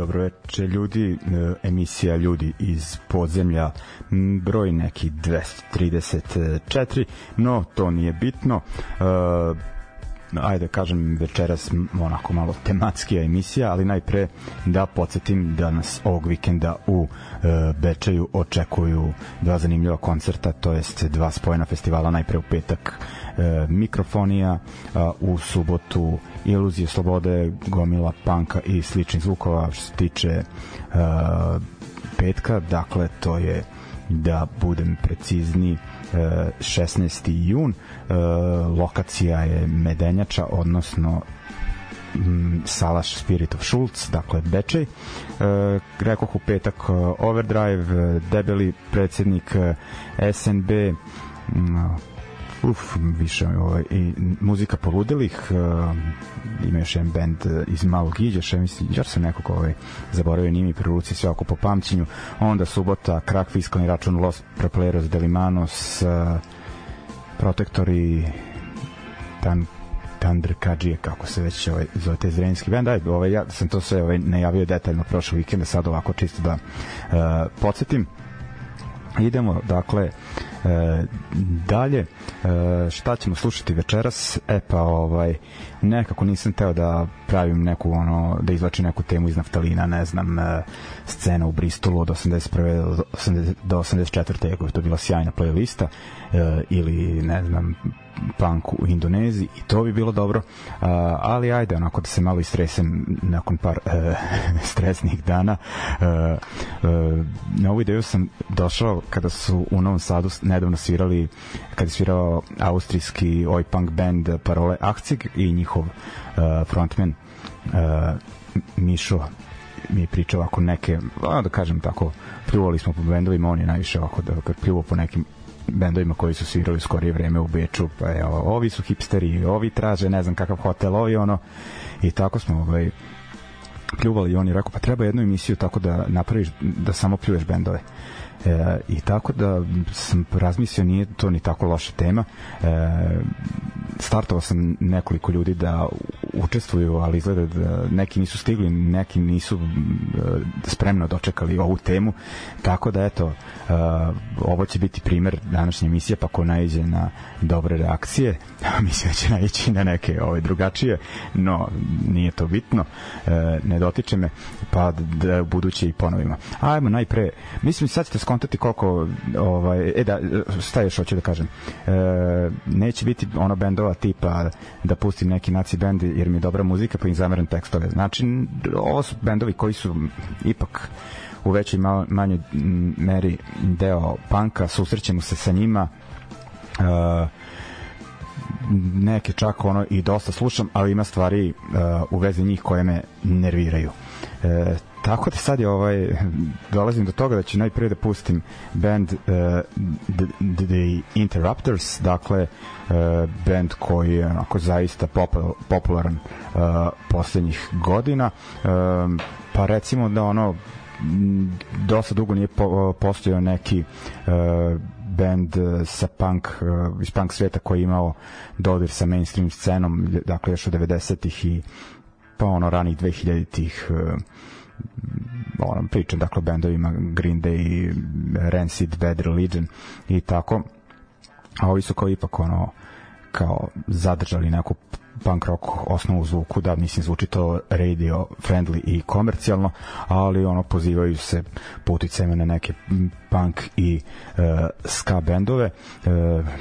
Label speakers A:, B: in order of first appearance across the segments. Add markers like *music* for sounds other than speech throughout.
A: Dobro veče ljudi, e, emisija Ljudi iz podzemlja, broj neki 234, no to nije bitno. Uh, ajde kažem večeras onako malo tematskija emisija, ali najpre da podsjetim da nas ovog vikenda u e, Bečeju očekuju dva zanimljiva koncerta, to jest dva spojena festivala, najpre u petak e, Mikrofonija, a u subotu Iluzije slobode, gomila panka i sličnih zvukova što se tiče e, petka, dakle to je da budem precizni 16. jun e, lokacija je Medenjača odnosno Salaš Spirit of Schultz, dakle Bečej. E, rekoh u petak e, Overdrive, debeli predsednik e, SNB, uf, više ovaj, i muzika poludilih uh, ima još jedan band iz Malog Iđeša mislim, još sam nekog ovaj, zaboravio nimi pri ruci sve oko po pamćenju onda subota, krak fiskalni račun Los Prepleros Delimanos uh, protektori Tan Tandr Kadžije, kako se već ovaj, zove te zrenjski band. Aj, ovaj, ja sam to sve ovaj, najavio detaljno prošle vikende, sad ovako čisto da uh, podsjetim. Idemo, dakle, e, dalje e, šta ćemo slušati večeras e pa ovaj nekako nisam teo da pravim neku ono da izvlačim neku temu iz naftalina ne znam e, scena u Bristolu od 81. do 80, do 84. je to bila sjajna playlista e, ili ne znam punk u Indoneziji i to bi bilo dobro, uh, ali ajde onako da se malo istresem nakon par uh, *laughs* stresnih dana. Uh, uh, na ovu ideju sam došao kada su u Novom Sadu nedavno svirali kada je svirao austrijski oj punk band Parole Akcig i njihov uh, frontman uh, Mišo mi je pričao ovako neke, da kažem tako, pljuvali smo po bendovima, on je najviše ovako da pljuvao po nekim bendovima koji su svirali u skorije vreme u Beču, pa je, ovi su hipsteri, ovi traže ne znam kakav hotel, ovi ono, i tako smo ovaj, pljuvali i on rekao, pa treba jednu emisiju tako da napraviš, da samo pljuješ bendove. E, I tako da sam razmislio, nije to ni tako loša tema. E, startovao sam nekoliko ljudi da učestvuju, ali izgleda da neki nisu stigli, neki nisu e, spremno dočekali ovu temu, tako da eto, e, ovo će biti primer današnje emisije, pa ko najđe na dobre reakcije, *laughs* mislim da će naići na neke ove drugačije, no nije to bitno, e, ne dotiče me, pa da buduće i ponovimo. Ajmo najpre, mislim sad ćete skontati koliko, ovaj, e da, šta još hoću da kažem, e, neće biti ono bendova tipa da pustim neki naci bend jer mi je dobra muzika pa im zameram tekstove. Znači, ovo su bendovi koji su ipak u većoj manjoj meri deo panka, susrećemo se sa njima uh, neke čak ono i dosta slušam, ali ima stvari uh, u vezi njih koje me nerviraju. Uh, tako da sad je ovaj dolazim do toga da ću najprije da pustim band uh, the, the Interrupters dakle uh, band koji je onako zaista popularan uh, poslednjih godina. Uh, pa recimo da ono dosta dugo nije po, postojao neki uh, band sa punk uh, iz punk sveta koji je imao dodir sa mainstream scenom dakle još od 90-ih i pa ono ranih 2000-ih uh, ono, pričam dakle bendovima Green Day, Rancid, Bad Religion i tako. A ovi su kao ipak ono kao zadržali neku punk rock osnovu zvuku, da mislim zvuči to radio friendly i komercijalno, ali ono pozivaju se puticajima na neke punk i uh, ska bendove. Uh,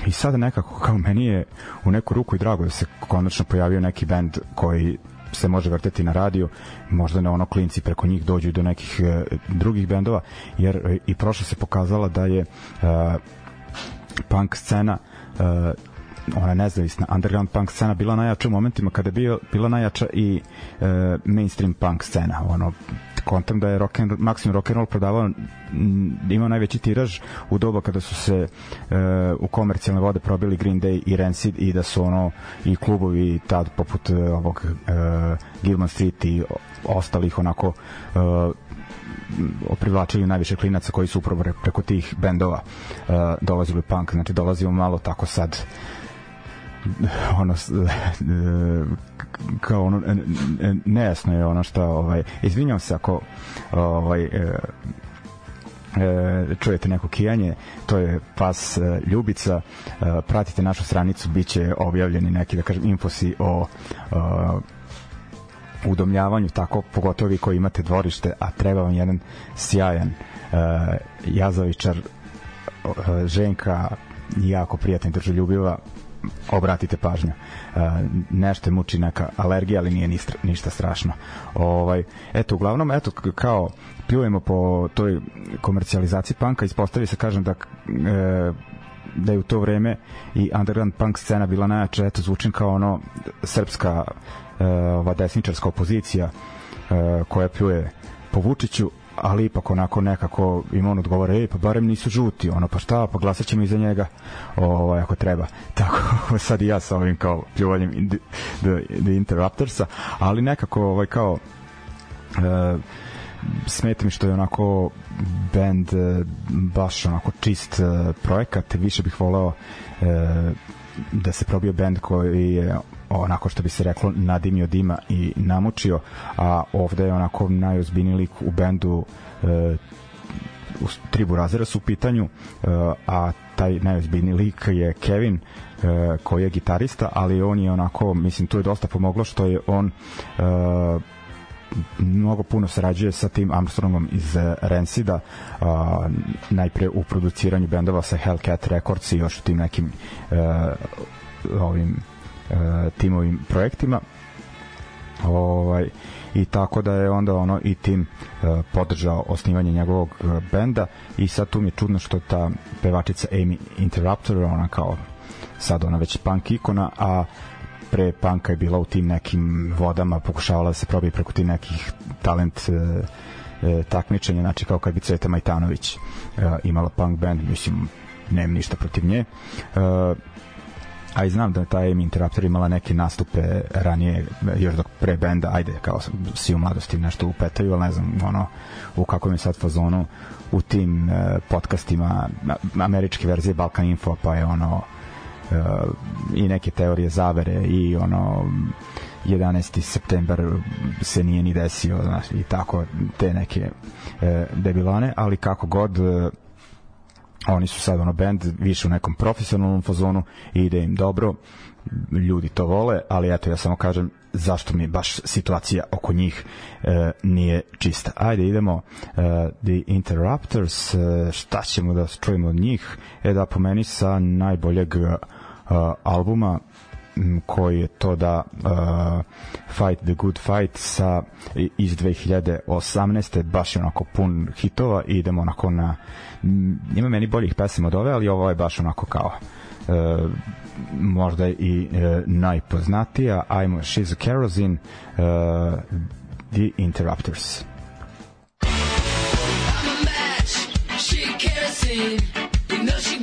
A: i sada nekako kao meni je u neku ruku i drago da se konačno pojavio neki bend koji se može vrteti na radio, možda ne ono klinci preko njih dođu do nekih e, drugih bendova, jer e, i prošlo se pokazala da je e, punk scena e, ona nezavisna underground punk scena bila najjača u momentima kada je bio, bila najjača i uh, mainstream punk scena ono kontam da je rock and, maksimum rock and roll prodavao imao najveći tiraž u doba kada su se uh, u komercijalne vode probili Green Day i Rancid i da su ono i klubovi tad poput uh, ovog uh, Gilman Street i ostalih onako uh, privlačili najviše klinaca koji su upravo preko tih bendova uh, dolazili punk, znači dolazimo malo tako sad ono kao ono nejasno je ono što ovaj izvinjavam se ako ovaj e, e, čujete neko kijanje, to je pas e, Ljubica, e, pratite našu stranicu, biće objavljeni neki, da kažem, infosi o e, udomljavanju, tako pogotovo vi koji imate dvorište, a treba vam jedan sjajan jazavičar ženka jako prijatna i držoljubiva obratite pažnju. Uh, nešto je muči neka alergija, ali nije ništa strašno. Ovaj, eto, uglavnom, eto, kao pljujemo po toj komercijalizaciji panka, ispostavi se, kažem, da e, da je u to vreme i underground punk scena bila najjača, eto zvučim kao ono srpska e, ova desničarska opozicija e, koja pljuje po Vučiću, ali ipak onako nekako im on odgovara, ej, pa barem nisu žuti, ono, pa šta, pa glasat ćemo iza njega, ovaj, ako treba. *laughs* Tako, sad i ja sa ovim kao pljuvanjem The, the Interruptersa, ali nekako, ovaj, kao, e, smeta mi što je onako band e, baš onako čist e, projekat, više bih voleo e, da se probio band koji je onako što bi se reklo nadimio dima i namučio, a ovde je onako najozbiljniji lik u bendu e, Tribu Razera su u pitanju, e, a taj najozbiljniji lik je Kevin, e, koji je gitarista, ali on je onako, mislim, tu je dosta pomoglo što je on e, mnogo puno sarađuje sa tim Armstrongom iz Rancida uh, najpre u produciranju bendova sa Hellcat Records i još u tim nekim uh, ovim uh, timovim projektima ovaj i tako da je onda ono i tim uh, podržao osnivanje njegovog uh, benda i sad tu mi je čudno što ta pevačica Amy Interrupter ona kao sad ona već punk ikona a pre panka je bila u tim nekim vodama, pokušavala da se probije preko tih nekih talent e, e, takmičenja, znači kao kad bi Cveta Majtanović e, imala punk band, mislim, nemam ništa protiv nje. E, a i znam da ta Amy Interrupter imala neke nastupe ranije, još dok pre benda, ajde, kao svi u mladosti nešto upetaju, ali ne znam, ono, u kakvom je sad fazonu u tim e, podcastima američke verzije Balkan Info, pa je ono i neke teorije zavere i ono 11. september se nije ni desio znaš, i tako te neke e, debilane, ali kako god e, oni su sad ono band više u nekom profesionalnom fazonu i ide im dobro ljudi to vole, ali eto ja samo kažem zašto mi baš situacija oko njih e, nije čista. Ajde idemo e, The Interrupters, e, šta ćemo da čujemo od njih? E da pomeni sa najboljeg uh, albuma koji je to da uh, Fight the Good Fight sa iz 2018. baš onako pun hitova i idemo onako na ima meni boljih pesama od ove, ali ovo je baš onako kao uh, možda i uh, najpoznatija. I'm She's a Kerosene uh, The Interrupters. I'm a match, she kerosene. You know she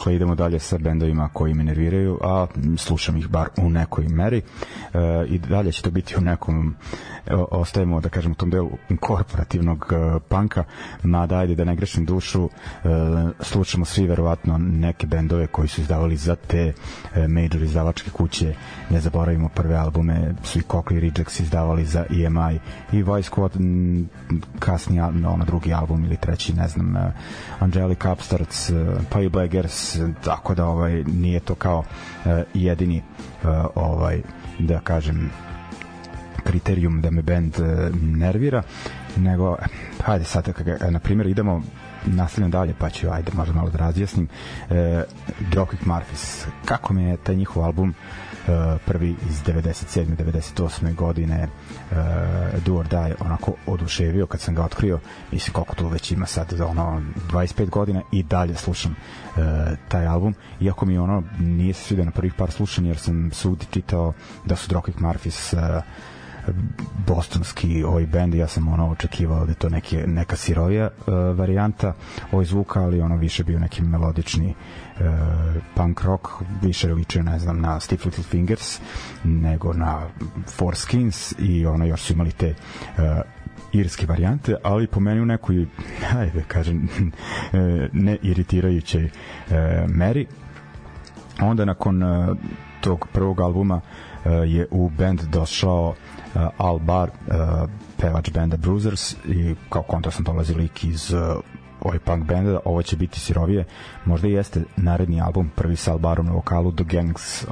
A: Dakle, idemo dalje sa bendovima koji me nerviraju, a slušam ih bar u nekoj meri. E, I dalje će to biti u nekom, ostajemo, da kažem, u tom delu korporativnog e, panka, mada ajde da ne grešim dušu, e, slušamo svi verovatno neke bendove koji su izdavali za te e, major izdavačke kuće. Ne zaboravimo prve albume, svi Cochlear Rejects izdavali za EMI i Vice Squad kasnije ono drugi album ili treći, ne znam, Angelic Upstarts, pa i Black Eggers, tako da ovaj nije to kao jedini ovaj da kažem kriterijum da me bend uh, nervira nego hajde sad na primjer idemo nastavljam dalje pa ću ajde možda malo da razjasnim e, Dropkick Murphys kako mi je taj njihov album e, prvi iz 97. 98. godine uh, Do or Die onako oduševio kad sam ga otkrio mislim koliko to već ima sad ono 25 godina i dalje slušam uh, taj album iako mi ono nije se svidio na prvih par slušanja jer sam sudi čitao da su Dropkick Murphys uh, bostonski ovaj bend ja sam ono očekivao da je to neke, neka sirovija uh, varijanta ovaj zvuka ali ono više bio neki melodični uh, punk rock više ličio ne znam na Stiff Little Fingers nego na Four Skins i ono još su imali te uh, irske varijante, ali po meni u nekoj, *laughs* hajde kažem, ne iritirajućoj meri. Onda nakon tog prvog albuma je u band došao uh, Al Bar, uh, pevač benda Bruisers i kao kontrasan dolazi lik iz uh, ovaj punk benda, ovo će biti sirovije. Možda i jeste naredni album prvi sa Albarom na vokalu The Gangs uh,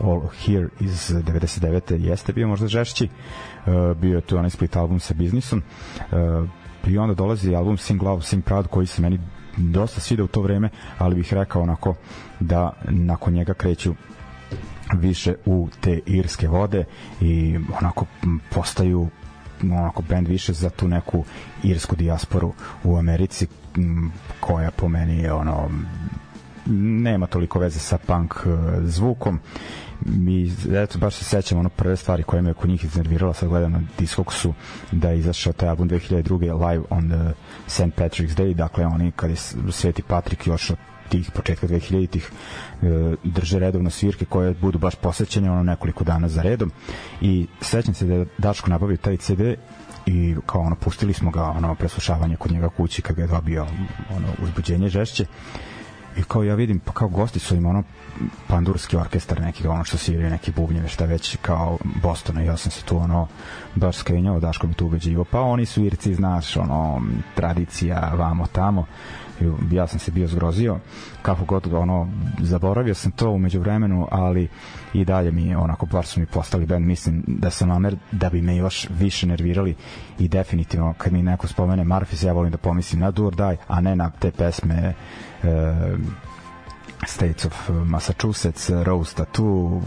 A: All Here iz 99. jeste bio možda žešći? Uh, bio je tu onaj split album sa biznisom. Uh, i onda dolazi album Sing Love, Sing Proud koji se meni dosta svida u to vreme, ali bih rekao onako da nakon njega kreću više u te irske vode i onako postaju onako band više za tu neku irsku dijasporu u Americi koja po meni je ono nema toliko veze sa punk e, zvukom mi eto baš se sećam ono prve stvari koje me kod njih iznervirala sad gledam na Discogsu da je izašao taj album 2002. Live on the St. Patrick's Day dakle oni kad je Sveti Patrik još tih početka 2000-ih e, drže redovno svirke koje budu baš posećene ono nekoliko dana za redom. I sećam se da je Daško nabavio taj CD i kao ono pustili smo ga ono preslušavanje kod njega kući kad ga je dobio ono uzbuđenje žešće. I kao ja vidim pa kao gosti su im ono pandurski orkestar neki ono što sviraju neki bubnjeve šta već kao Bostona i ja sam se tu ono baš skrenjao Daško mi tu ubeđivo. Pa oni su irci znaš ono tradicija vamo tamo ja sam se bio zgrozio kako god ono zaboravio sam to umeđu vremenu ali i dalje mi onako bar su mi postali band mislim da sam namer da bi me još više nervirali i definitivno kad mi neko spomene Marfis ja volim da pomislim na or Die a ne na te pesme uh, States of Massachusetts Rose Tattoo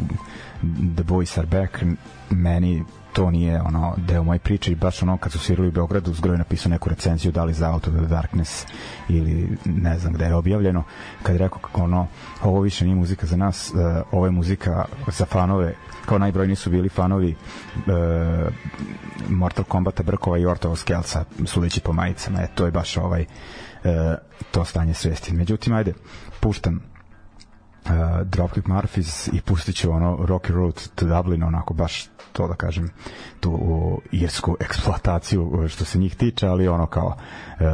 A: The Boys Are Back meni to nije ono deo moje priče i baš ono kad su svirali u Beogradu zgroj napisao neku recenziju da li za Out of the Darkness ili ne znam gde je objavljeno kad je rekao kako ono ovo više nije muzika za nas uh, ovo je muzika za fanove kao najbrojniji su bili fanovi uh, Mortal Kombata Brkova i Ortova Skelca sudeći po majicama e, to je baš ovaj uh, to stanje svesti. Međutim ajde puštam uh, Dropkick Murphys i pustit ću ono Rocky Road to Dublin, onako baš to da kažem, tu u irsku eksploataciju što se njih tiče, ali ono kao uh,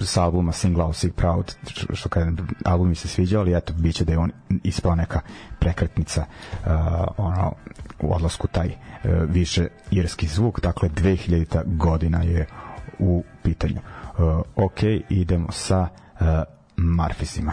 A: sa albuma Sing Loud, Sing Proud, što kažem, album mi se sviđao, ali eto, bit će da je on ispao neka prekretnica uh, ono, u odlasku taj uh, više irski zvuk, dakle 2000. godina je u pitanju. Uh, ok, idemo sa uh, Marfisima.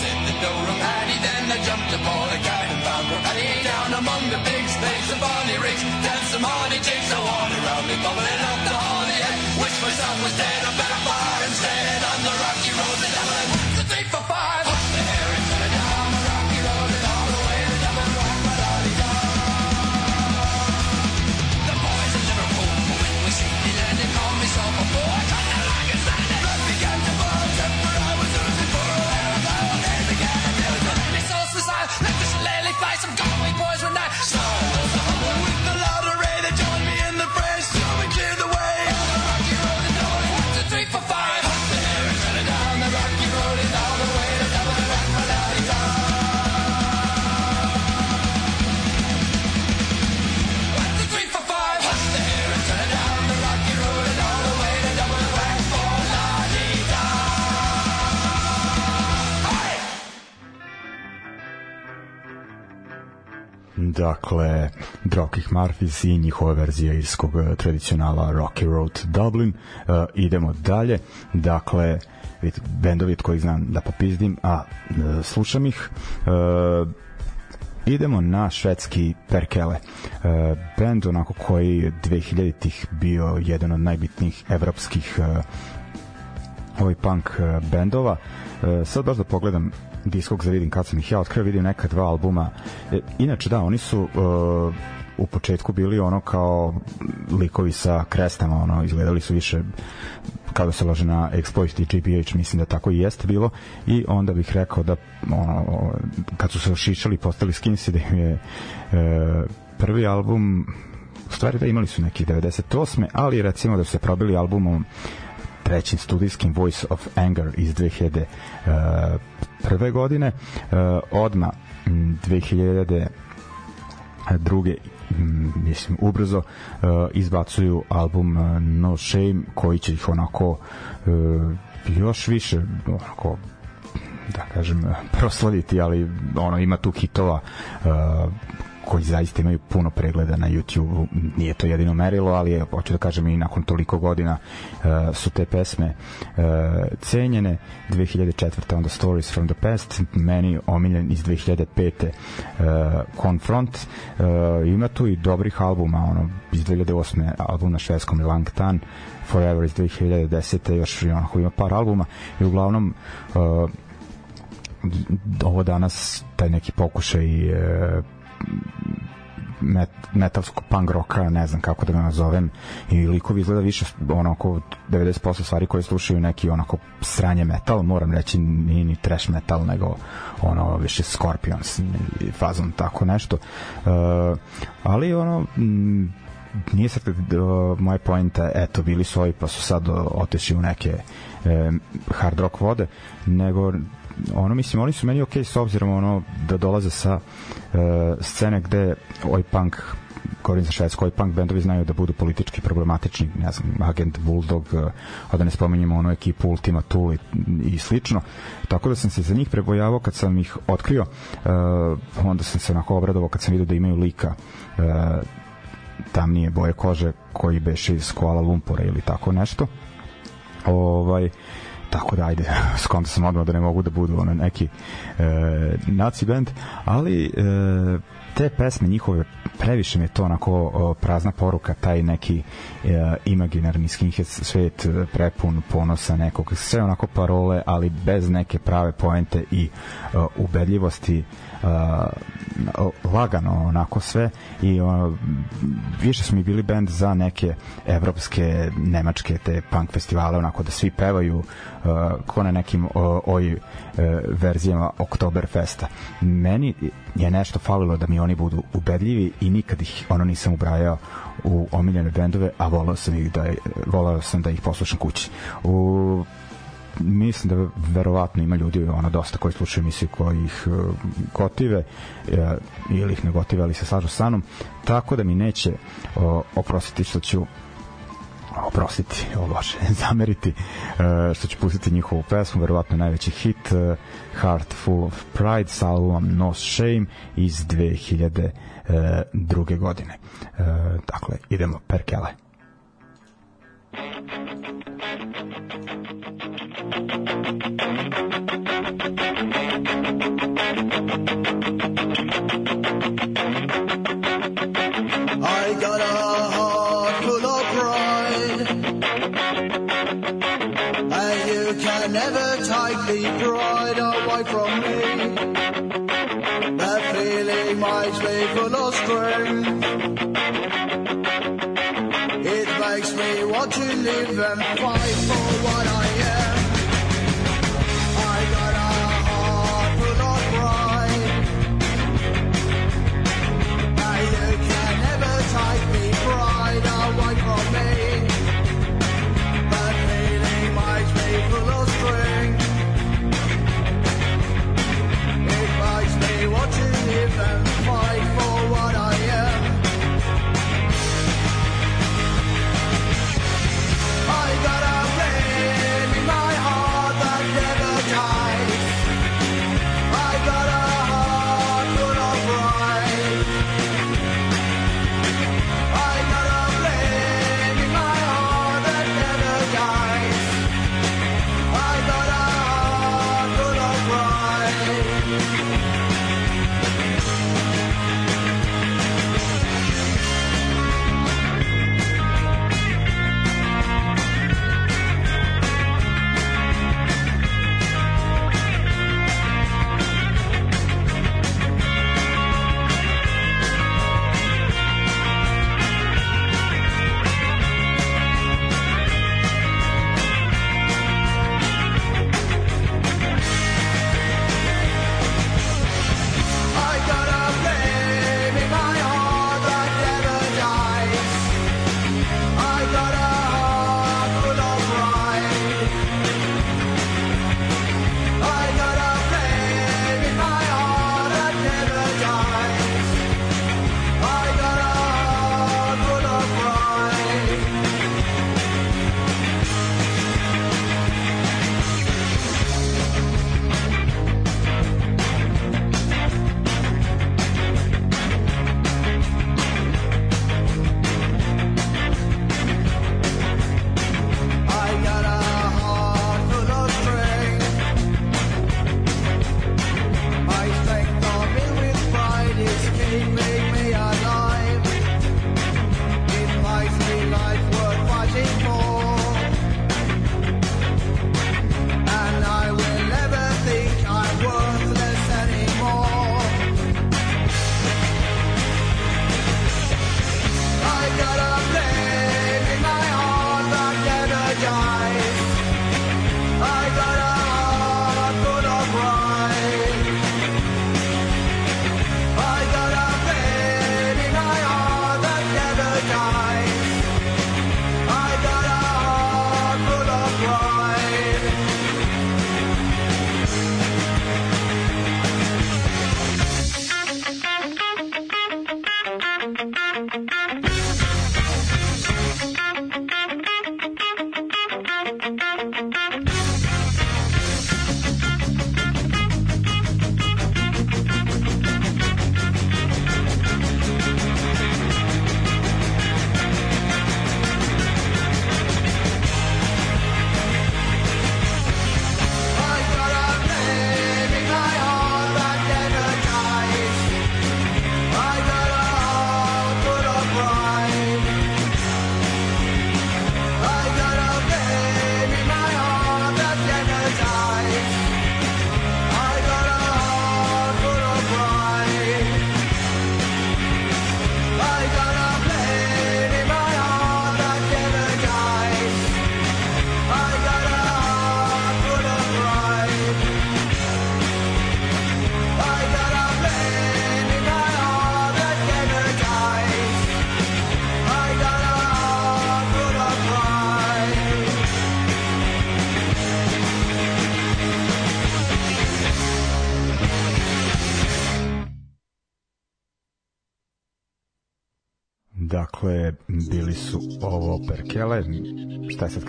B: Said the door of Paddy, then I jumped aboard a cabin bound for Paddy. Down among the big spades and bonny rigs, danced some hardy jigs, so all around me, bubbling up the holly head. Wish myself was dead,
A: Dakle, Dropkick Murphys i njihova verzija irskog eh, tradicionala Rocky Road Dublin. Uh, idemo dalje. Dakle, vid, bendovi od kojih znam da popizdim, a uh, slušam ih. Uh, idemo na švedski Perkele. Uh, bend onako koji je 2000-ih bio jedan od najbitnijih evropskih uh, ovaj punk bendova. Sad baš da pogledam diskog za vidim kad sam ih ja otkrio, vidim neka dva albuma. E, inače da, oni su uh, u početku bili ono kao likovi sa krestama, ono izgledali su više kao da se lože na Exploit i GPH, mislim da tako i jeste bilo i onda bih rekao da ono, kad su se ošišali postali skinsi da im je e, prvi album u stvari da imali su neki 98. ali recimo da su se probili albumom trećim studijskim Voice of Anger iz 2000 uh, prve godine. Uh, odma m, 2000 druge mislim ubrzo uh, izbacuju album uh, No Shame koji će ih onako uh, još više onako da kažem proslaviti ali ono ima tu hitova uh, koji zaista imaju puno pregleda na YouTube nije to jedino merilo ali je, hoću da kažem i nakon toliko godina uh, su te pesme uh, cenjene 2004. onda Stories from the Past meni omiljen iz 2005. Uh, Confront uh, ima tu i dobrih albuma ono, iz 2008. album na švedskom Langtan Forever iz 2010. još onako ima par albuma i uglavnom uh, ovo danas taj neki pokušaj uh, met, metalskog punk roka, ne znam kako da ga nazovem i likovi izgleda više onako 90% stvari koje slušaju neki onako sranje metal, moram reći nije ni trash metal, nego ono više Scorpions i fazon tako nešto. Uh, ali ono m, nije sad uh, moja poenta eto bili su ovi pa su sad otešli u neke um, hard rock vode nego ono mislim oni su meni ok s obzirom ono da dolaze sa uh, scene gde oj punk govorim za švedsko, oj punk bendovi znaju da budu politički problematični, ne znam, Agent Bulldog, uh, a da ne spominjemo onu ekipu Ultima Tool i, i slično. Tako da sam se za njih prebojavao kad sam ih otkrio, uh, onda sam se onako obradovao kad sam vidio da imaju lika uh, tamnije boje kože koji beše iz Kuala Lumpura ili tako nešto. Ovaj, tako da ajde, *laughs* skonto sam odmah da ne mogu da budu ono neki e, naci band, ali e, te pesme njihove previše mi je to onako o, prazna poruka taj neki e, imaginarni skinhead svet e, prepun ponosa nekog sve onako parole ali bez neke prave poente i e, ubedljivosti uh, lagano onako sve i uh, više su mi bili bend za neke evropske, nemačke te punk festivale onako da svi pevaju uh, ko na nekim oj uh, verzijama Oktoberfesta meni je nešto falilo da mi oni budu ubedljivi i nikad ih ono nisam ubrajao u omiljene bendove, a volao sam ih da volao sam da ih poslušam kući. U mislim da verovatno ima ljudi ono dosta koji slušaju emisije koji ih uh, gotive uh, ili ih ne gotive ali se slažu sa mnom tako da mi neće uh, oprostiti što ću oprostiti, *laughs* o Bože, *laughs* zameriti uh, što ću pustiti njihovu pesmu, verovatno najveći hit uh, Heart Full of Pride sa albumom No Shame iz 2002. E, godine. Uh, dakle, idemo perkele.
C: Thank you. can never take the pride away from me. That feeling makes me full of strength. It makes me want to live and fight for what I am.
D: sometimes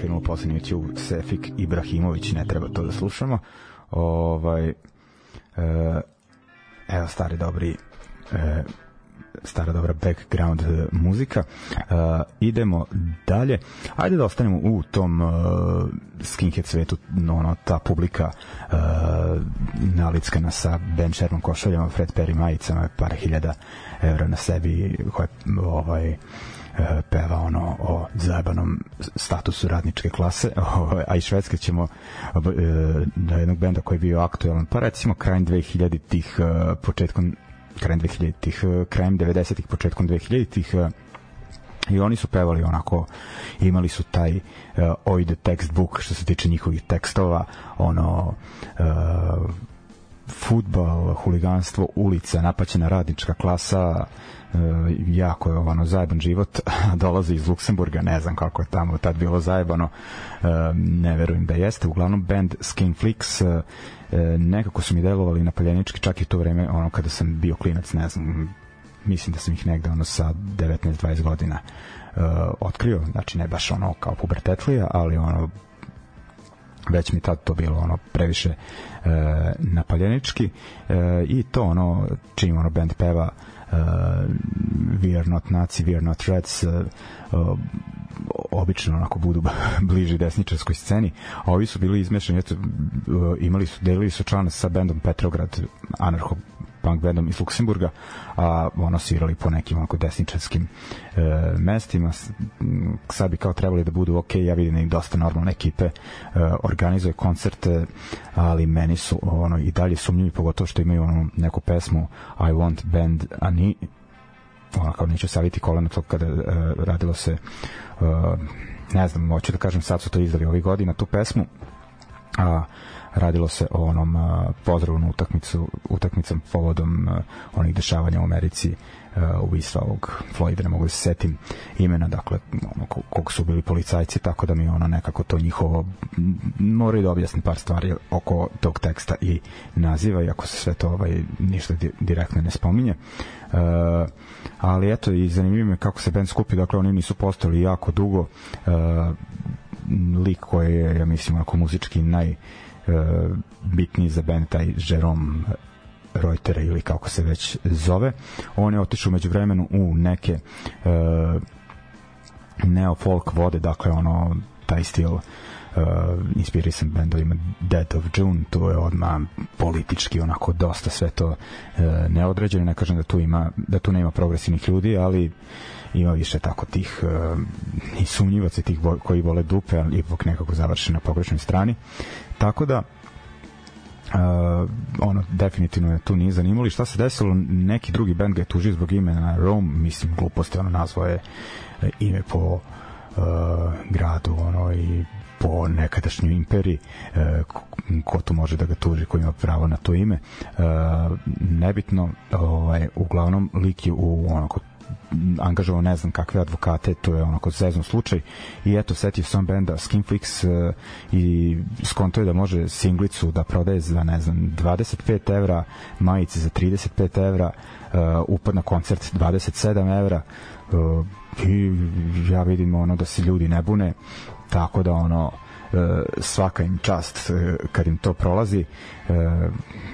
D: okrenuo poslednju ću Sefik Ibrahimović, ne treba to da slušamo. Ovaj, e, evo stari dobri e,
A: stara dobra background e, muzika. E, idemo dalje. Ajde da ostanemo u tom e, skinhead svetu, ono, ta publika e, nalickana sa Ben Sherman košuljama, Fred Perry majicama, par hiljada evra na sebi, koje, ovaj, peva ono o zajebanom statusu radničke klase, *laughs* ovaj, a i švedske ćemo na jednog benda koji je bio aktualan, pa recimo krajem 2000 tih, uh, početkom krajem 2000 tih, uh, krajem 90-ih, početkom 2000 tih i oni su pevali onako imali su taj uh, the textbook što se tiče njihovih tekstova ono uh, futbal, huliganstvo, ulica, napaćena radnička klasa, e, jako je ovano zajeban život, *laughs* dolazi iz Luksemburga, ne znam kako je tamo tad bilo zajebano, e, ne verujem da jeste, uglavnom band Skinflix, e, e, nekako su mi delovali napaljenički čak i to vreme, ono kada sam bio klinac, ne znam, mislim da sam ih negde ono sa 19-20 godina uh, otkrio, znači ne baš ono kao pubertetlija, ali ono već mi tad to bilo ono previše e, napaljenički. E, i to ono čim ono band peva e, We are not Nazi, we are not Reds e, obično onako budu *laughs* bliži desničarskoj sceni. A ovi su bili izmešani eto, e, imali su, delili su člana sa bendom Petrograd anarcho punk bandom iz Luksemburga, a ono svirali po nekim onako desničarskim e, mestima. Sad bi kao trebali da budu ok, ja vidim da im dosta normalne ekipe e, organizuje koncerte, ali meni su ono i dalje sumnjivi, pogotovo što imaju ono neku pesmu I want band, a ni ono kao neću saviti koleno to kada e, radilo se e, ne znam, hoću da kažem sad su to izdali ovih godina tu pesmu a radilo se o onom na utakmicu utakmicom povodom onih dešavanja u Americi ubistva ovog Floyda, ne mogu da se setim imena, dakle ono, ko- koliko su bili policajci, tako da mi ono nekako to njihovo moraju da objasni par stvari oko tog teksta i naziva, iako se sve to ovaj, ništa di, direktno ne spominje. Uh, ali eto i zanimljivo me kako se band skupi dakle oni nisu postali jako dugo uh, lik koji je ja mislim onako muzički naj bitniji za band taj Jerome Reuter ili kako se već zove. On je otišao među vremenu u neke uh, neo folk vode dakle ono taj stil uh, inspirisan bendovima Dead of June. To je odmah politički onako dosta sve to uh, neodređeno. Ne kažem da tu ima da tu nema progresivnih ljudi ali ima više tako tih uh, i sumnjivaca tih koji vole dupe ali ipak nekako završe na pogrešnoj strani. Tako da Uh, ono definitivno je tu nije zanimalo. I šta se desilo? Neki drugi bend ga je tužio zbog imena Rome. Mislim gluposti ono nazvao je e, ime po uh, gradu ono i po nekadašnjoj imperiji e, ko tu može da ga tuži ko ima pravo na to ime. E, nebitno ovaj, uglavnom lik je u onako angažovao ne znam kakve advokate, to je onako zezno slučaj. I eto setio sam benda Skinflix uh, i skonto je da može singlicu da prodaje za ne znam 25 evra, majice za 35 evra, uh, upad na koncert 27 evra uh, i ja vidim ono da se ljudi ne bune tako da ono svaka im čast e, kad im to prolazi. E,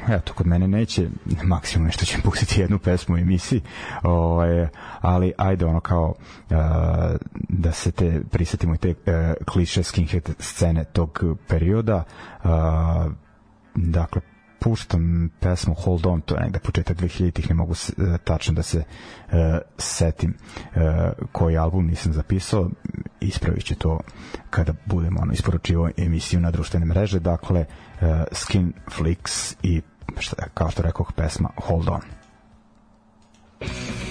A: eto kod mene neće maksimum nešto će pustiti jednu pesmu u emisiji ovaj, ali ajde ono kao e, da se te prisetimo i te e, kliše skinhead scene tog perioda. E, dakle puštam pesmu Hold On, to je negde početak 2000-ih, ne mogu e, tačno da se uh, setim uh, koji album nisam zapisao, ispravit ću to kada budemo ono, isporučivo emisiju na društvene mreže, dakle uh, Skin Flix i šta, kao što rekoh pesma Hold On.
E: Can't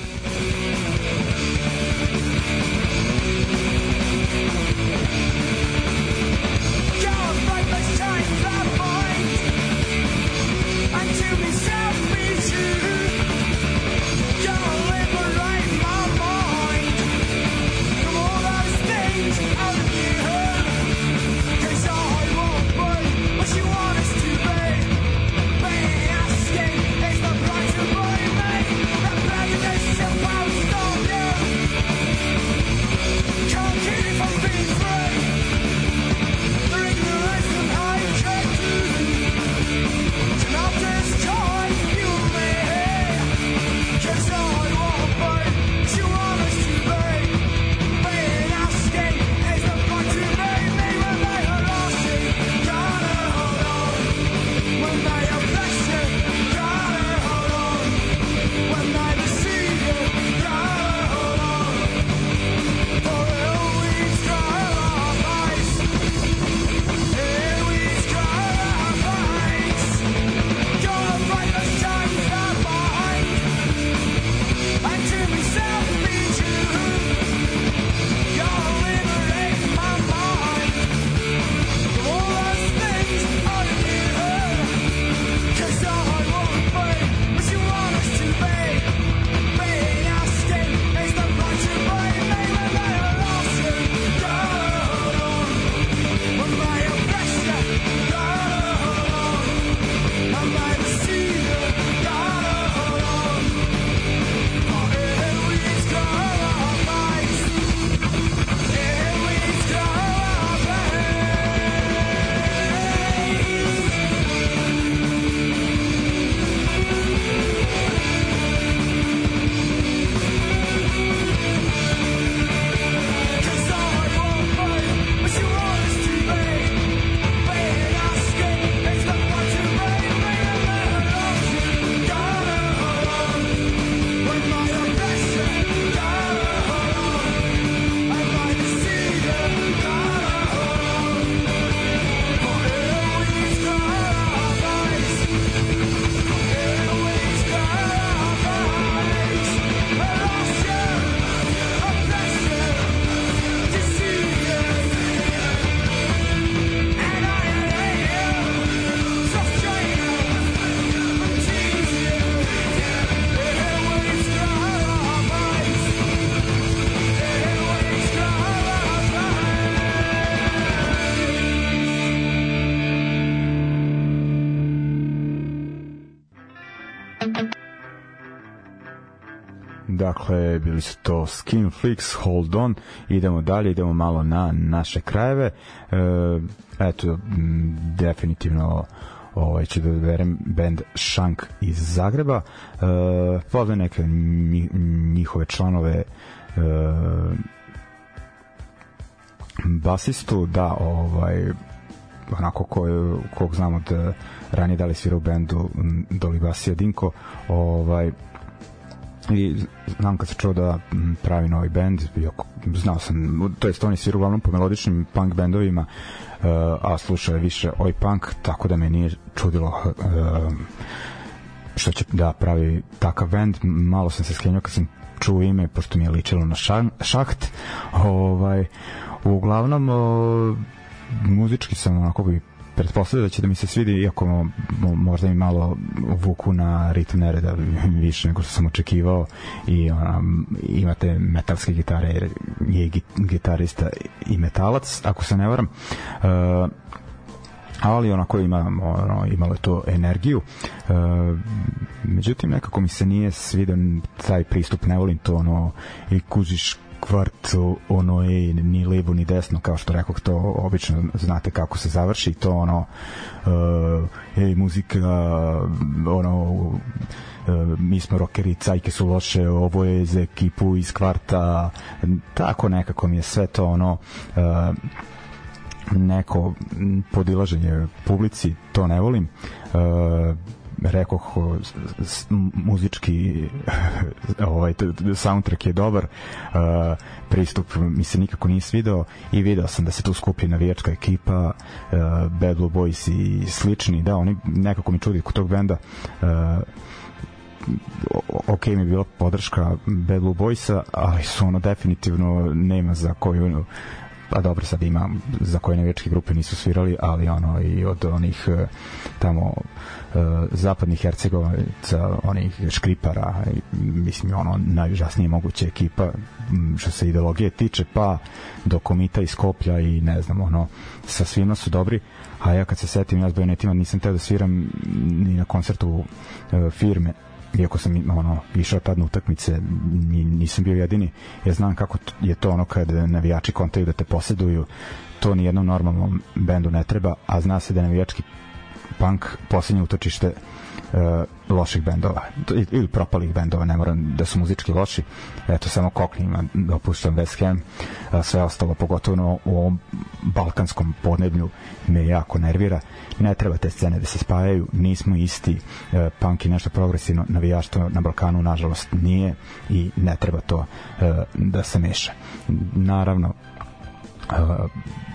A: dakle, bili su to Skin Flicks, Hold On, idemo dalje, idemo malo na naše krajeve. E, eto, definitivno ovaj, ću da verem band Shank iz Zagreba. E, pozve neke nji- njihove članove e, basistu, da, ovaj, onako ko, kog znam od eh, ranije da li svira u bendu Doli Basija Dinko ovaj i znam kad se čuo da m, pravi novi bend znao sam, to je svirao uglavnom po melodičnim punk bendovima uh, a slušao je više oj punk tako da me nije čudilo uh, što će da pravi takav bend. Malo sam se skrenio kad sam čuo ime pošto mi je ličilo na šaht. Ovaj uglavnom o, muzički sam onako bi pretpostavio da će da mi se svidi iako mo, mo- možda mi malo vuku na ritam nereda više nego što sam očekivao. I ona, imate metalske gitare je gi- gitarista i metalac ako se ne varam. Uh, ali onako ima ono, imalo je to energiju. E, međutim nekako mi se nije svidio taj pristup ne volim to ono i kužiš kvart ono je ni levo ni desno kao što rekoh to obično znate kako se završi to ono e, ej muzika ono e, mi smo rokeri, cajke su loše, ovo je za ekipu iz kvarta, tako nekako mi je sve to ono e, neko podilaženje publici, to ne volim. Rekoh o, s- s- muzički *laughs* ovaj soundtrack je dobar e, pristup mi se nikako nije svidao i video sam da se tu skupi navijačka ekipa e, Bad Blue Boys i slični. Da oni nekako mi čudi kod tog benda o- ok mi je bila podrška Bad Blue Boysa, ali su ono definitivno nema za koju pa dobro sad ima za koje navijačke grupe nisu svirali ali ono i od onih e, tamo e, zapadnih Hercegovaca onih škripara mislim ono najužasnije moguća ekipa što se ideologije tiče pa do komita iz Skoplja i ne znam ono sa svima su dobri a ja kad se setim ja s bajonetima nisam teo da sviram ni na koncertu e, firme iako sam ono išao tad na utakmice ni- nisam bio jedini ja znam kako je to ono kad navijači kontaju da te poseduju to ni jednom normalnom bendu ne treba a zna se da navijački punk poslednje utočište uh, loših bendova. Ili propalih bendova, ne moram da su muzički loši. Eto samo Koknima dopuštam West Ham a sve ostalo pogotovo u ovom balkanskom podneblju me jako nervira. Ne treba te scene da se spajaju nismo isti. E, punk je nešto progresivno navijaštvo na Balkanu nažalost nije i ne treba to e, da se meša. Naravno uh,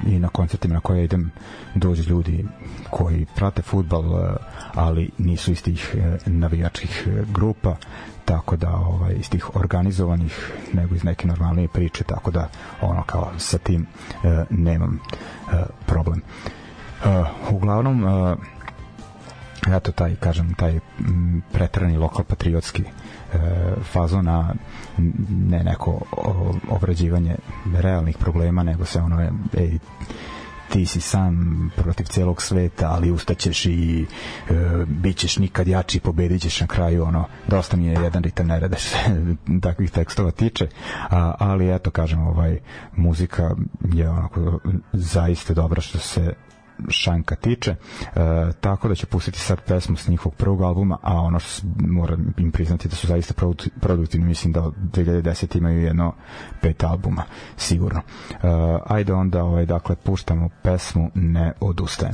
A: i na koncertima na koje idem dođu ljudi koji prate futbal uh, ali nisu iz tih uh, navijačkih uh, grupa tako da ovaj iz tih organizovanih nego iz neke normalnije priče tako da ono kao sa tim nemam problem. Uh, uglavnom uh, eto taj kažem taj m, preterani lokal patriotski fazona m, ne neko obrađivanje realnih problema nego se ono ej ti si sam protiv celog sveta, ali ustaćeš i e, bit ćeš nikad jači, pobedit ćeš na kraju, ono, dosta mi je jedan ritam nereda što se *laughs* takvih tekstova tiče, a, ali eto, kažem, ovaj, muzika je onako zaista dobra što se Šanka tiče, e, tako da ću pustiti sad pesmu s njihovog prvog albuma, a ono što moram im priznati da su zaista produ- produktivni, mislim da od 2010 imaju jedno pet albuma, sigurno. E, ajde onda, ovaj, dakle, puštamo pesmu Ne odustajem.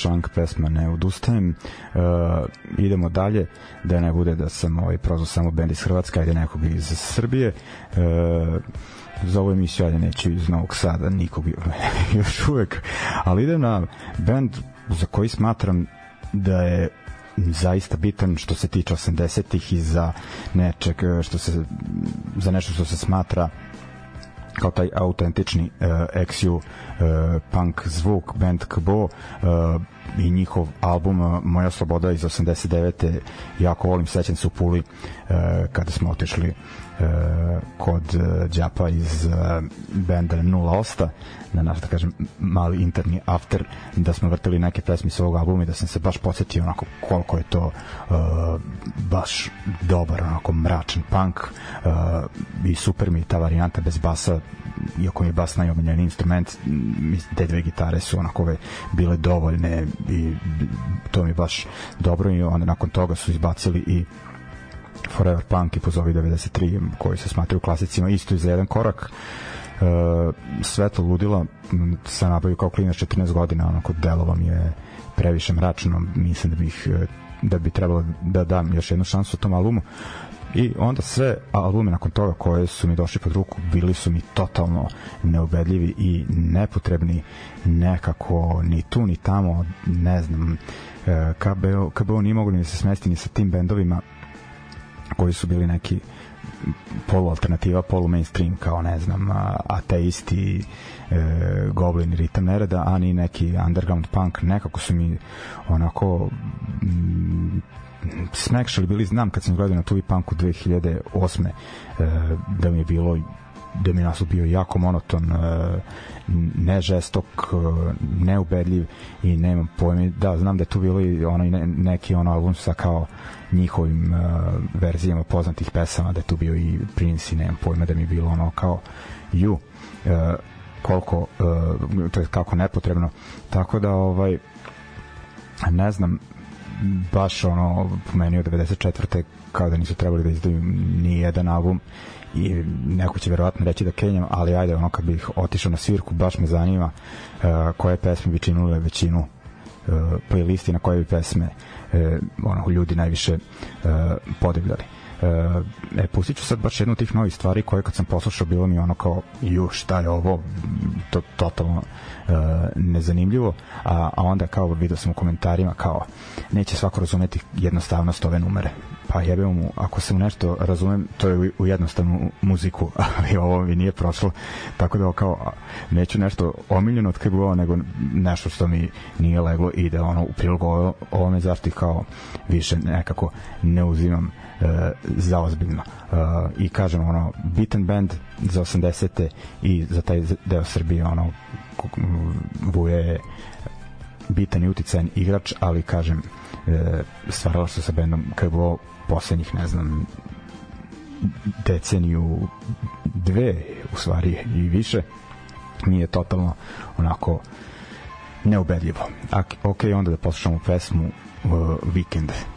A: Šank pesma Ne odustajem. Uh, idemo dalje, da ne bude da sam ovaj, prozvao samo bend iz Hrvatske, ajde nekog iz Srbije. Uh, za ovu emisiju ajde neću iz Novog Sada nikog *laughs* još uvek, ali idem na bend za koji smatram da je zaista bitan što se tiče 80-ih i za nečeg što se za nešto što se smatra kao taj autentični uh, XU uh, punk zvuk band KBO uh, i njihov album Moja sloboda iz 89. jako volim, sećam se u Puli uh, kada smo otišli uh, kod uh, Đapa iz benda Nula Osta na naš da kažem mali interni after da smo vrtili neke pesme sa ovog albuma i da sam se baš podsjetio onako koliko je to uh, baš dobar onako mračan punk uh, i super mi je ta varijanta bez basa iako mi je bas najomiljeniji instrument te dve gitare su onako ove bile dovoljne i to mi baš dobro i onda nakon toga su izbacili i Forever Punk i Pozovi 93 koji se smatraju klasicima isto i za jedan korak. Uh, Svetlo ludila m, sam nabavio kao klinac 14 godina onako delova mi je previše mračno mislim da bih eh, da bi trebalo da dam još jednu šansu tom albumu i onda sve albume nakon toga koje su mi došli pod ruku bili su mi totalno neubedljivi i nepotrebni nekako ni tu ni tamo ne znam eh, KBO, KBO nije mogli ni da se smesti ni sa tim bendovima koji su bili neki polu alternativa, polu mainstream kao ne znam, ateisti e, Goblin Ritam Nereda a ni neki underground punk. Nekako su mi onako mm, smekšali bili znam kad sam gledao na Tubi Punku 2008. E, da mi je bilo da mi nastup bio jako monoton e, ne žestok e, neubedljiv i nemam pojma da znam da je tu bilo i ne, neki ono album sa kao njihovim uh, verzijama poznatih pesama da je tu bio i Prince i nemam pojma da mi je bilo ono kao ju uh, koliko uh, to je kako nepotrebno tako da ovaj ne znam baš ono po meni od 94. kao da nisu trebali da izdaju ni jedan album i neko će verovatno reći da kenjam, ali ajde ono kad bih otišao na svirku baš me zanima uh, koje pesme bi činule većinu uh, playlisti na koje bi pesme uh, ono, ljudi najviše uh, podivljali. Uh, e, pustit ću sad baš jednu tih novih stvari koje kad sam poslušao bilo mi ono kao ju šta je ovo? To, totalno uh, nezanimljivo. A, a onda kao vidio sam u komentarima kao neće svako razumeti jednostavnost ove numere. Pa jebemo mu, ako sam nešto razumem, to je u, jednostavnu muziku, *laughs* ali ovo mi nije prošlo, tako da kao, neću nešto omiljeno od KBO, nego nešto što mi nije leglo i da ono u prilog ovo, ovome zašto kao više nekako ne uzimam e, za ozbiljno. E, I kažem, ono, bitan band za 80. i za taj deo Srbije, ono, Vuje je bitan i uticajan igrač, ali kažem, e, stvaralo se sa bendom KBO poslednjih, ne znam, deceniju dve, u stvari i više, mi je totalno onako neubedljivo. A, ok, onda da poslušamo pesmu uh, Weekend.
D: Da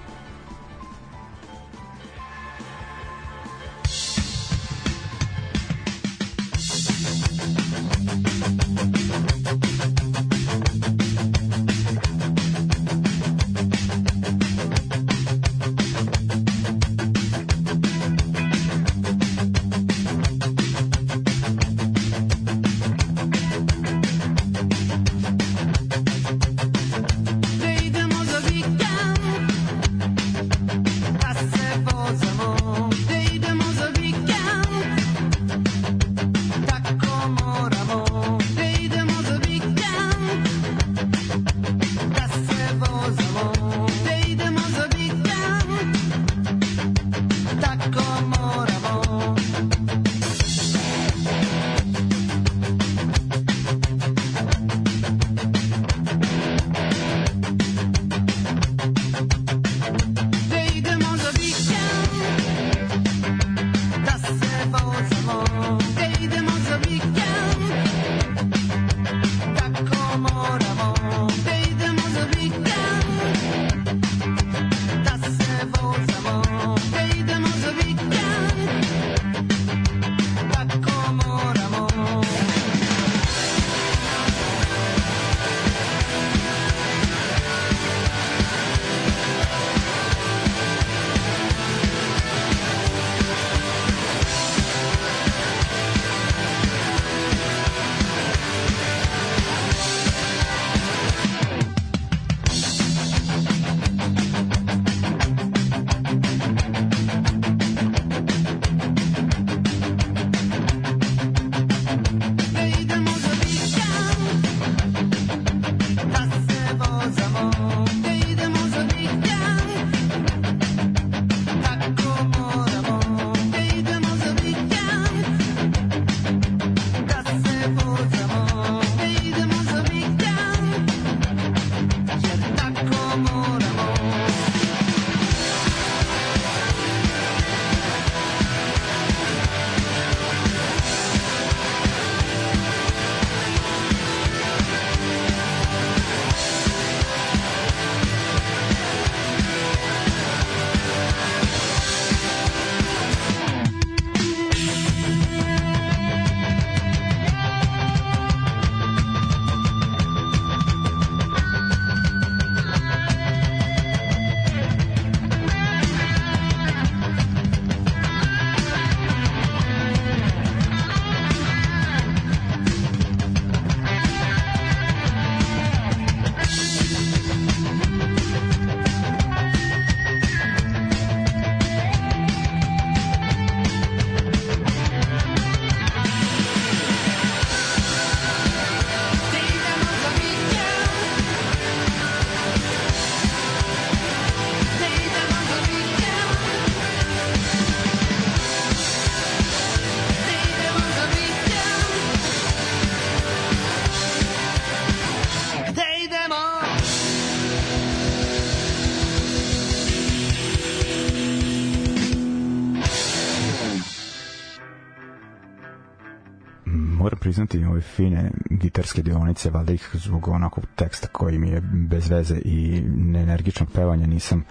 A: priznati ove fine gitarske dionice, valjda ih zbog onakvog teksta koji mi je bez veze i neenergičnog pevanja nisam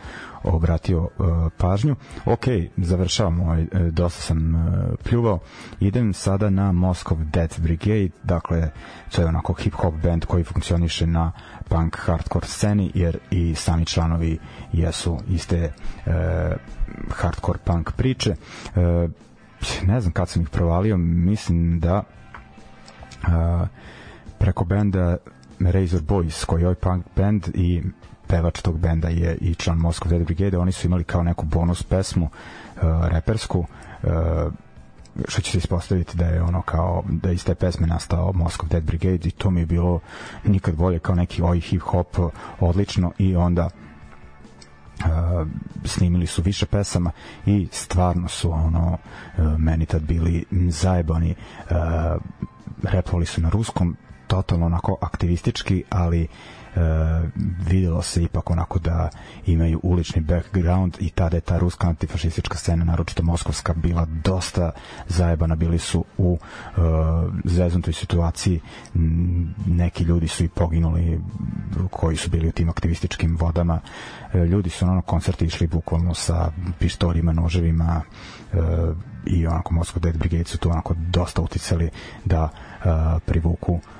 A: obratio uh, pažnju. Ok, završavam ovaj, uh, dosta sam uh, pljuvao. Idem sada na Moscow Death Brigade, dakle, to je onako hip-hop band koji funkcioniše na punk hardcore sceni, jer i sami članovi jesu iste uh, hardcore punk priče. Uh, ne znam kad sam ih provalio, mislim da preko benda Razor Boys, koji je ovaj punk band i pevač tog benda je i član Moscow Dead Brigade, oni su imali kao neku bonus pesmu uh, repersku uh, što će se ispostaviti da je ono kao da iz te pesme nastao Moscow Dead Brigade i to mi je bilo nikad bolje kao neki oj hip hop odlično i onda uh, snimili su više pesama i stvarno su ono uh, meni tad bili zajebani uh, repovali su na ruskom totalno onako aktivistički, ali e, videlo se ipak onako da imaju ulični background i tada je ta ruska antifašistička scena, naročito moskovska, bila dosta zajebana, bili su u e, zeznutoj situaciji, neki ljudi su i poginuli koji su bili u tim aktivističkim vodama, e, ljudi su na ono koncerti išli bukvalno sa pištoljima, noževima e, i onako Moscow Dead Brigade su tu onako dosta uticali da e, privuku e,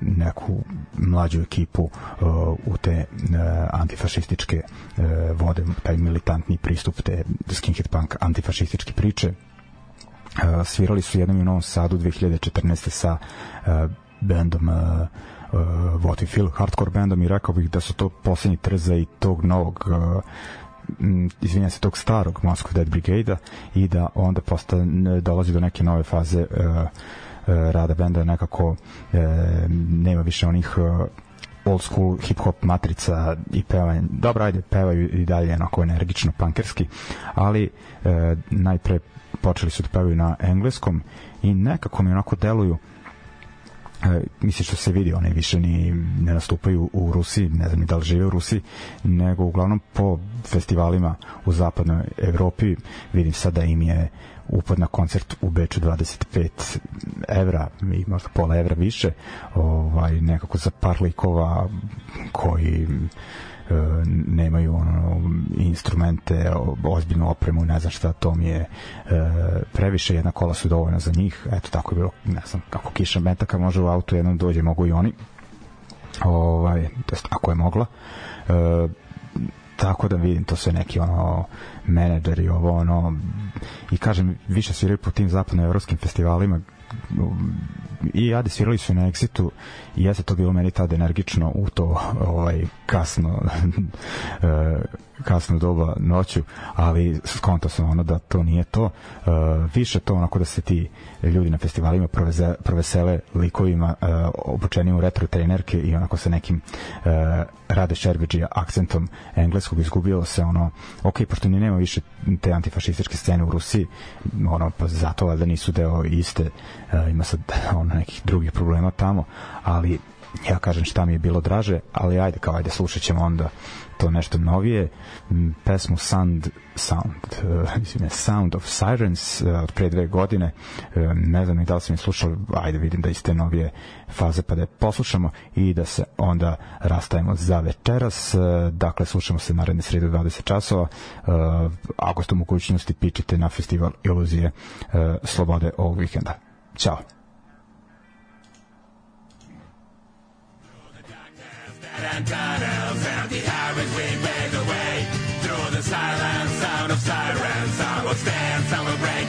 A: neku mlađu ekipu e, u te e, antifašističke e, vode, taj militantni pristup te skinhead punk antifašističke priče svirali su jednom u Novom Sadu 2014. sa bendom What Feel, hardcore bendom i rekao bih da su to poslednji i tog novog izvinjam se, tog starog Moscow Dead Brigade-a i da onda postane, dolazi do neke nove faze uh, rada benda nekako uh, nema više onih uh, old school hip hop matrica i pevanje. Dobro, ajde, pevaju i dalje onako energično, punkerski, ali e, najpre počeli su da pevaju na engleskom i nekako mi onako deluju e, mislim što se vidi, one više ni ne nastupaju u Rusiji, ne znam ni da li žive u Rusiji, nego uglavnom po festivalima u zapadnoj Evropi vidim sad da im je upad na koncert u Beču 25 evra i možda pola evra više ovaj, nekako za par likova koji e, nemaju ono instrumente, ozbiljnu opremu, ne znam šta, to mi je e, previše, jedna kola su dovoljna za njih, eto tako je bilo, ne znam, kako kiša metaka može u auto jednom dođe, mogu i oni ovaj, to jest ako je mogla e, tako da vidim to sve neki ono menadžeri ovo ono i kažem više sviraju po tim zapadnoevropskim festivalima i Ade svirali su na Exitu i jeste to bilo meni tada energično u to ovaj kasno *laughs* e, kasno doba noću ali skonto sam ono da to nije to. E, više to onako da se ti ljudi na festivalima proveze, provesele likovima e, obučenim u retro trenerke i onako sa nekim e, Rade Šerbeđija akcentom engleskog izgubilo se ono ok, pošto ni nema više te antifašističke scene u Rusiji ono pa zato valjda nisu deo iste ima sad *laughs* ono nekih drugih problema tamo ali ja kažem šta mi je bilo draže ali ajde kao ajde slušat ćemo onda to nešto novije. M, pesmu Sound Sound uh, Sound of Sirens uh, od pre dve godine. Uh, ne znam ni da li sam je slušao ajde vidim da iz te novije faze pa da je poslušamo i da se onda rastajemo za večeras. Uh, dakle slušamo se naredne srede u 20 časova. Uh, ako ste u mogućnosti pičite na festival iluzije uh, slobode ovog vikenda. Ćao
B: and tunnels, empty highways we pave the way. Through the silence, sound of sirens, some will stand, some will break